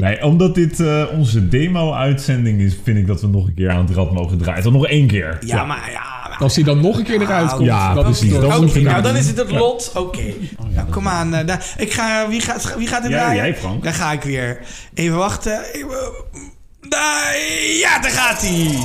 Nee, omdat dit eh, onze demo-uitzending is, vind ik dat we nog een keer aan het rad mogen draaien. Toch nog één keer. Ja, maar ja. maar- Als hij dan nog een keer eruit komt. Ja, dan precies. Is het Dat Oké, ook nou dan is het het lot. Oké. nou, kom aan. eh, daar- ik ga, wie, gaat, wie gaat er Ja, draaien? jij, Frank. Dan ga ik weer. Even wachten. Even, daar, ja, daar gaat hij.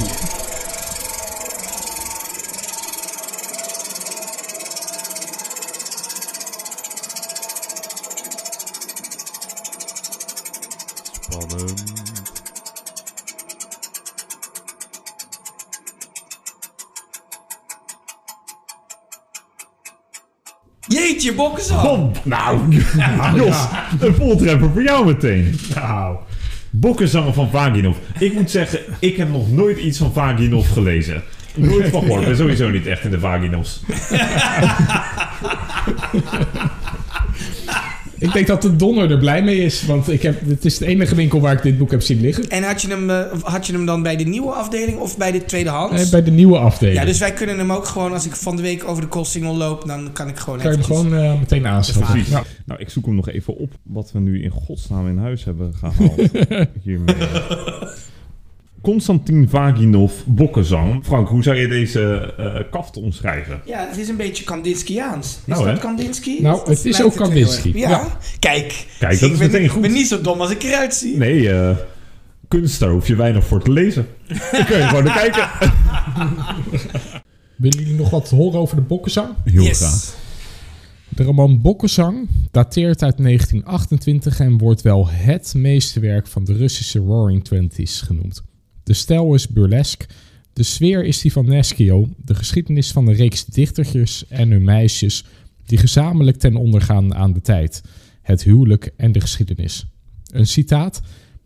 Jeetje, bokken Kom, nou, Jos, een voltreffer voor jou meteen. Nou, Bokkenzangen van Vaginov. Ik moet zeggen, ik heb nog nooit iets van Vaginov gelezen. Nooit van gehoord. Ik ben sowieso niet echt in de Vaginovs. Ik denk dat de Donner er blij mee is. Want ik heb, het is de enige winkel waar ik dit boek heb zien liggen. En had je, hem, eh, had je hem dan bij de nieuwe afdeling of bij de tweedehands? Eh, bij de nieuwe afdeling. ja, dus wij kunnen hem ook gewoon, als ik van de week over de kostsingel loop, dan kan ik gewoon kan je hem gewoon eh, meteen aanschaffen. Precies. Ja. Nou, ik zoek hem nog even op wat we nu in godsnaam in huis hebben gehaald. Hiermee. Constantin Vaginov, Bokkenzang. Frank, hoe zou je deze eh, kaft omschrijven? Ja, het is een beetje Kandinskiaans. Is Nou, dat? Kandinsky? Nou, Dat het is ook Kandinsky. Ja. Ja. Kijk. Kijk, dat ik is ben, meteen Ik goed. ben niet zo dom als ik eruit zie. Nee, eh, kunst, daar hoef je weinig voor te lezen. Dan kun je gewoon naar kijken. Willen jullie nog wat horen over de Bokkenzang? Heel yes. graag. De roman Bokkenzang dateert uit 1928 en wordt wel het meesterwerk van de Russische Roaring Twenties genoemd. De stijl is burlesk, de sfeer is die van Neschio, de geschiedenis van een reeks dichtertjes en hun meisjes die gezamenlijk ten onder gaan aan de tijd, het huwelijk en de geschiedenis. Een citaat: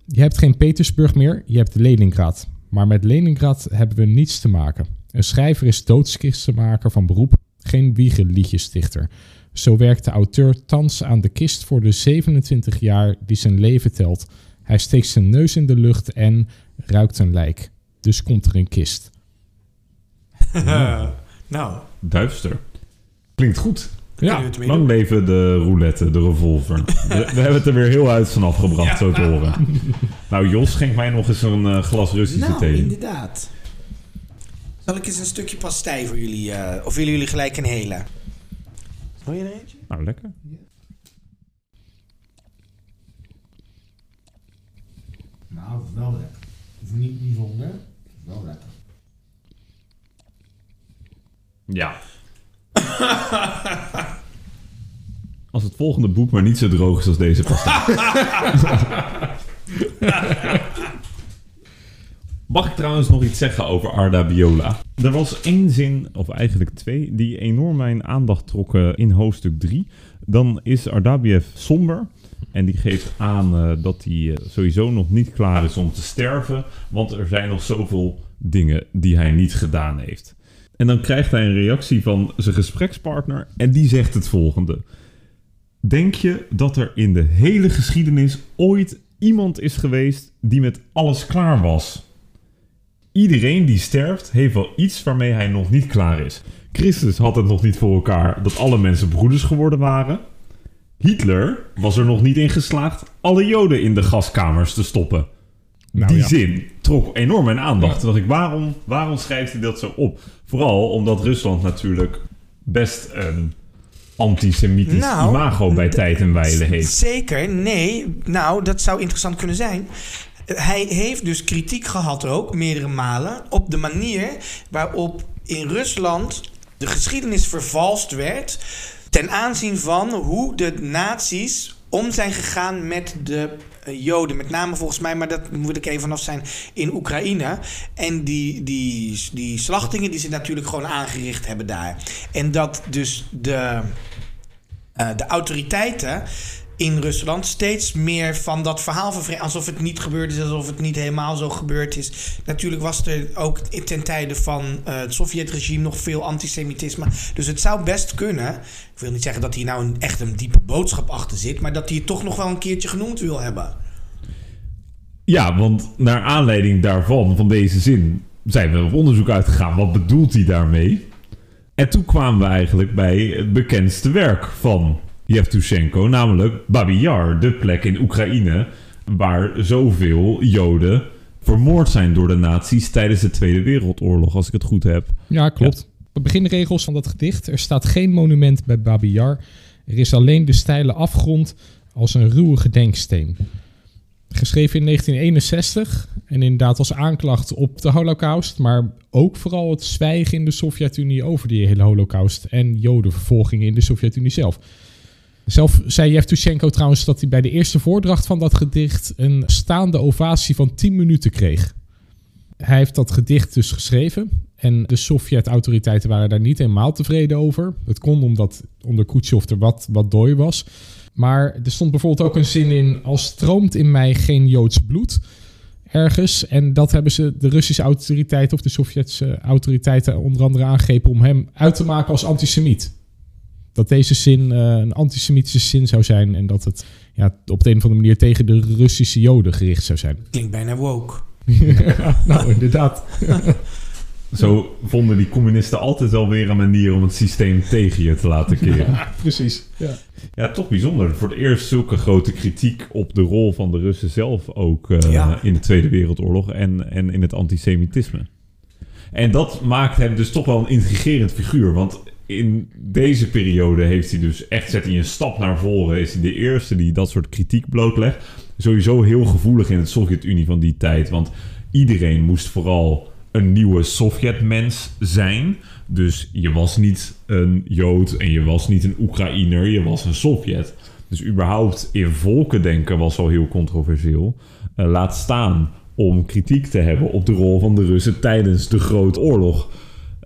Je hebt geen Petersburg meer, je hebt Leningrad. Maar met Leningrad hebben we niets te maken. Een schrijver is doodskistenmaker van beroep, geen wiegenliedjesdichter. Zo werkt de auteur thans aan de kist voor de 27 jaar die zijn leven telt. Hij steekt zijn neus in de lucht en ruikt een lijk. Dus komt er een kist. nou, Duister. Klinkt goed. Ja, Lang leven de roulette, de revolver. We, we hebben het er weer heel uit vanaf gebracht, zo te horen. Nou, Jos, schenk mij nog eens een eh, glas Russische Nou, thee. inderdaad. Zal ik eens een stukje pastei voor jullie, eh, of willen jullie gelijk een hele? Wil je er eentje? Nou, lekker. Nou, wel lekker. Niet bijzonder, wel lekker. Ja. Als het volgende boek maar niet zo droog is als deze pasta. Mag ik trouwens nog iets zeggen over Arda Biola? Er was één zin, of eigenlijk twee, die enorm mijn aandacht trokken in hoofdstuk 3. Dan is Ardabiev somber. En die geeft aan eh, dat hij eh, sowieso nog niet klaar is om te sterven. Want er zijn nog zoveel dingen die hij niet gedaan heeft. En dan krijgt hij een reactie van zijn gesprekspartner. En die zegt het volgende. Denk je dat er in de hele geschiedenis ooit iemand is geweest die met alles klaar was? Iedereen die sterft heeft wel iets waarmee hij nog niet klaar is. Christus had het nog niet voor elkaar dat alle mensen broeders geworden waren. Hitler was er nog niet in geslaagd alle joden in de gaskamers te stoppen. Nou Die ja. zin trok enorm mijn aandacht. Toen dacht ik, waarom, waarom schrijft hij dat zo op? Vooral omdat Rusland natuurlijk best een antisemitisch Nou, imago bij tijd en wijle heeft. Zeker, nee. Nou, dat zou interessant kunnen zijn. Hij heeft dus kritiek gehad ook, meerdere malen, op de manier waarop in Rusland de geschiedenis vervalst werd ten aanzien van hoe de nazi's om zijn gegaan met de eh, Joden. Met name volgens mij, maar dat moet ik even vanaf zijn, in Oekraïne. En die, die, die slachtingen die ze natuurlijk gewoon aangericht hebben daar. En dat dus de, eh, de autoriteiten in Rusland steeds meer van dat verhaal vervreemd. Alsof het niet gebeurd is, alsof het niet helemaal zo gebeurd is. Natuurlijk was er ook ten tijde van uh, het Sovjet-regime nog veel antisemitisme. Dus het zou best kunnen. Ik wil niet zeggen dat hier nou een, echt een diepe boodschap achter zit, maar dat hij het toch nog wel een keertje genoemd wil hebben. Ja, want naar aanleiding daarvan, van deze zin, zijn we op onderzoek uitgegaan. Wat bedoelt hij daarmee? En toen kwamen we eigenlijk bij het bekendste werk van Yevtushenko, namelijk Babi Yar, de plek in Oekraïne waar zoveel Joden vermoord zijn door de nazi's tijdens de Tweede Wereldoorlog, als ik het goed heb. Ja, klopt. De beginregels van dat gedicht. Er staat geen monument bij Babi Yar. Er is alleen de steile afgrond als een ruwe gedenksteen. Geschreven in 1961 en inderdaad als aanklacht op de holocaust, maar ook vooral het zwijgen in de Sovjet-Unie over die hele holocaust en jodenvervolging in de Sovjet-Unie zelf. Zelf zei Yevtushenko trouwens dat hij bij de eerste voordracht van dat gedicht een staande ovatie van 10 minuten kreeg. Hij heeft dat gedicht dus geschreven en de Sovjet-autoriteiten waren daar niet helemaal tevreden over. Het kon omdat onder Khrushchev er wat, wat dooi was. Maar er stond bijvoorbeeld ook een zin in: Als stroomt in mij geen Joods bloed ergens. En dat hebben ze de Russische autoriteiten of de Sovjetse autoriteiten onder andere aangegrepen om hem uit te maken als antisemiet. Dat deze zin uh, een antisemitische zin zou zijn en dat het ja, op de een of andere manier tegen de Russische Joden gericht zou zijn. Klinkt bijna woke. nou, inderdaad. Zo vonden die communisten altijd wel weer een manier om het systeem tegen je te laten keren. Ja, precies. Ja. ja, toch bijzonder. Voor het eerst zulke grote kritiek op de rol van de Russen zelf ook uh, in de Tweede Wereldoorlog en, en in het antisemitisme. En dat maakt hem dus toch wel een intrigerend figuur. Want in deze periode heeft hij dus echt, zet hij een stap naar voren. Is hij de eerste die dat soort kritiek blootlegt. Sowieso heel gevoelig in het Sovjet-Unie van die tijd. Want iedereen moest vooral een nieuwe Sovjetmens zijn. Dus je was niet een Jood en je was niet een Oekraïner, je was een Sovjet. Dus überhaupt in volken denken was al heel controversieel. Uh, laat staan om kritiek te hebben op de rol van de Russen tijdens de Grote Oorlog.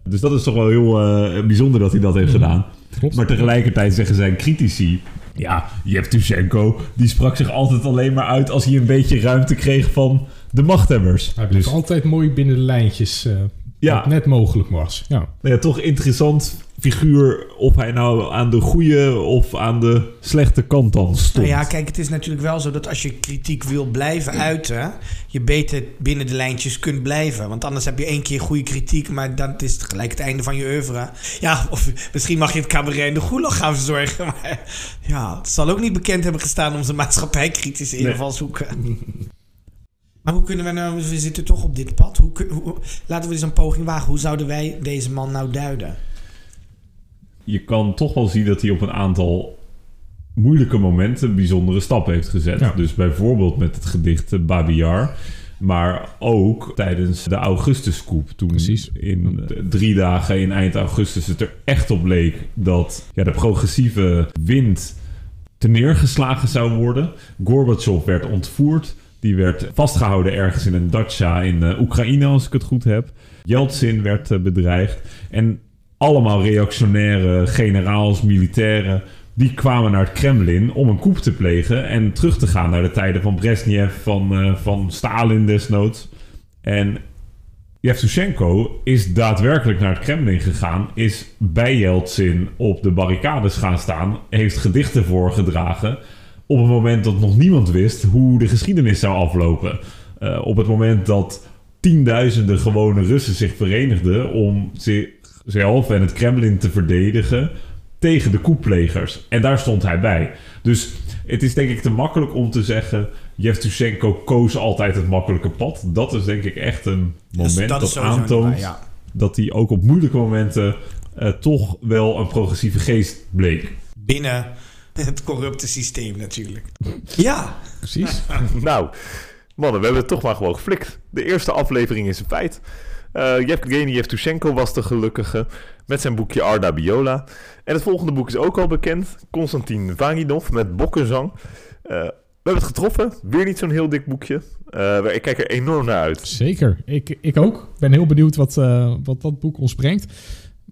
Dus dat is toch wel heel uh, bijzonder dat hij dat heeft gedaan. Klopt. Maar tegelijkertijd zeggen zijn critici... Ja, Yevtushenko, die sprak zich altijd alleen maar uit als hij een beetje ruimte kreeg van de machthebbers. Hij bleef dus... altijd mooi binnen de lijntjes. Uh, ja. net mogelijk was. Ja. Nou ja, toch interessant figuur of hij nou aan de goede of aan de slechte kant dan stond. Nou ja, kijk, het is natuurlijk wel zo dat als je kritiek wil blijven uiten, je beter binnen de lijntjes kunt blijven. Want anders heb je één keer goede kritiek, maar dan is het gelijk het einde van je oeuvre. Ja, of misschien mag je het cabaret in de gulag gaan verzorgen. Maar ja, het zal ook niet bekend hebben gestaan om zijn maatschappij kritisch in ieder geval zoeken. Maar hoe kunnen we nou, we zitten toch op dit pad. Hoe, hoe, laten we eens een poging wagen. Hoe zouden wij deze man nou duiden? Je kan toch wel zien dat hij op een aantal moeilijke momenten bijzondere stappen heeft gezet. Ja. Dus bijvoorbeeld met het gedicht Babiar. Maar ook tijdens de Augustuscoup. Toen Precies. in drie dagen in eind augustus het er echt op leek dat ja, de progressieve wind te neergeslagen zou worden. Gorbachev werd ontvoerd. Die werd vastgehouden ergens in een dacha in uh, Oekraïne, als ik het goed heb. Yeltsin werd uh, bedreigd. En allemaal reactionaire generaals, militairen... die kwamen naar het Kremlin om een coup te plegen... en terug te gaan naar de tijden van Brezhnev, van, uh, van Stalin desnoods. En Yevtushenko is daadwerkelijk naar het Kremlin gegaan... is bij Yeltsin op de barricades gaan staan... heeft gedichten voorgedragen op het moment dat nog niemand wist hoe de geschiedenis zou aflopen. Uh, op het moment dat tienduizenden gewone Russen zich verenigden om zichzelf en het Kremlin te verdedigen tegen de koeplegers. En daar stond hij bij. Dus het is denk ik te makkelijk om te zeggen... Yevtushenko koos altijd het makkelijke pad. Dat is denk ik echt een moment dus dat, dat aantoont... Ja. dat hij ook op moeilijke momenten uh, toch wel een progressieve geest bleek. Binnen het corrupte systeem natuurlijk. Ja. Precies. nou, mannen, we hebben het toch maar gewoon geflikt. De eerste aflevering is een feit. Uh, Yevgeny Yevtushenko was de gelukkige met zijn boekje Arda Biola. En het volgende boek is ook al bekend. Konstantin Vaginov met Bokkenzang. Uh, we hebben het getroffen. Weer niet zo'n heel dik boekje. Uh, ik kijk er enorm naar uit. Zeker. Ik, ik ook. Ik ben heel benieuwd wat, uh, wat dat boek ons brengt.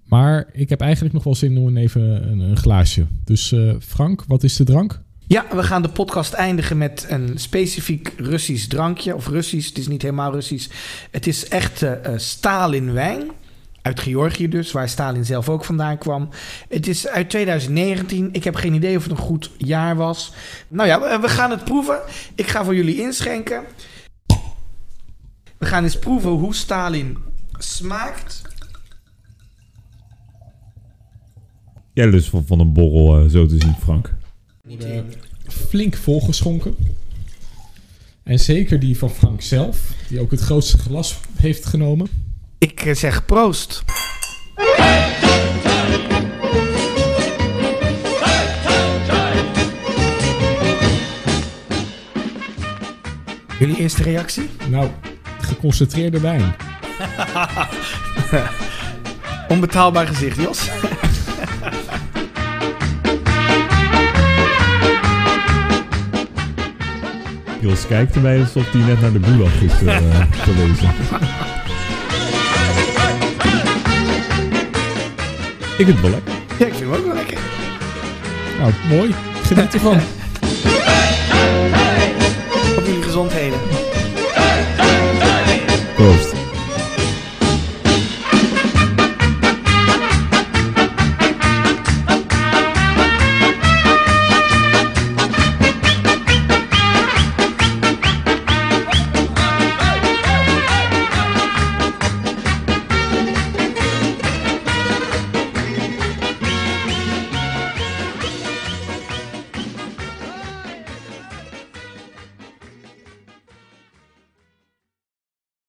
Maar ik heb eigenlijk nog wel zin om even een, glaasje. Dus uh, Frank, wat is de drank? Ja, we gaan de podcast eindigen met een specifiek Russisch drankje. Of Russisch, het is niet helemaal Russisch. Het is echt uh, Stalin wijn. Uit Georgië dus, waar Stalin zelf ook vandaan kwam. Het is uit 2019. Ik heb geen idee of het een goed jaar was. Nou ja, we gaan het proeven. Ik ga voor jullie inschenken. We gaan eens proeven hoe Stalin smaakt. Jij lust van, van een borrel, uh, zo te zien, Frank. Flink volgeschonken. En zeker die van Frank zelf, die ook het grootste glas heeft genomen. Ik uh, zeg proost. Jullie eerste reactie? Nou, geconcentreerde wijn. Onbetaalbaar gezicht, Jos. Jos kijkt erbij alsof hij net naar de gulag is uh, gelezen. ik vind het wel lekker. Ja, ik vind hem ook wel lekker. Nou, mooi. Geniet ervan. Op jullie gezondheden.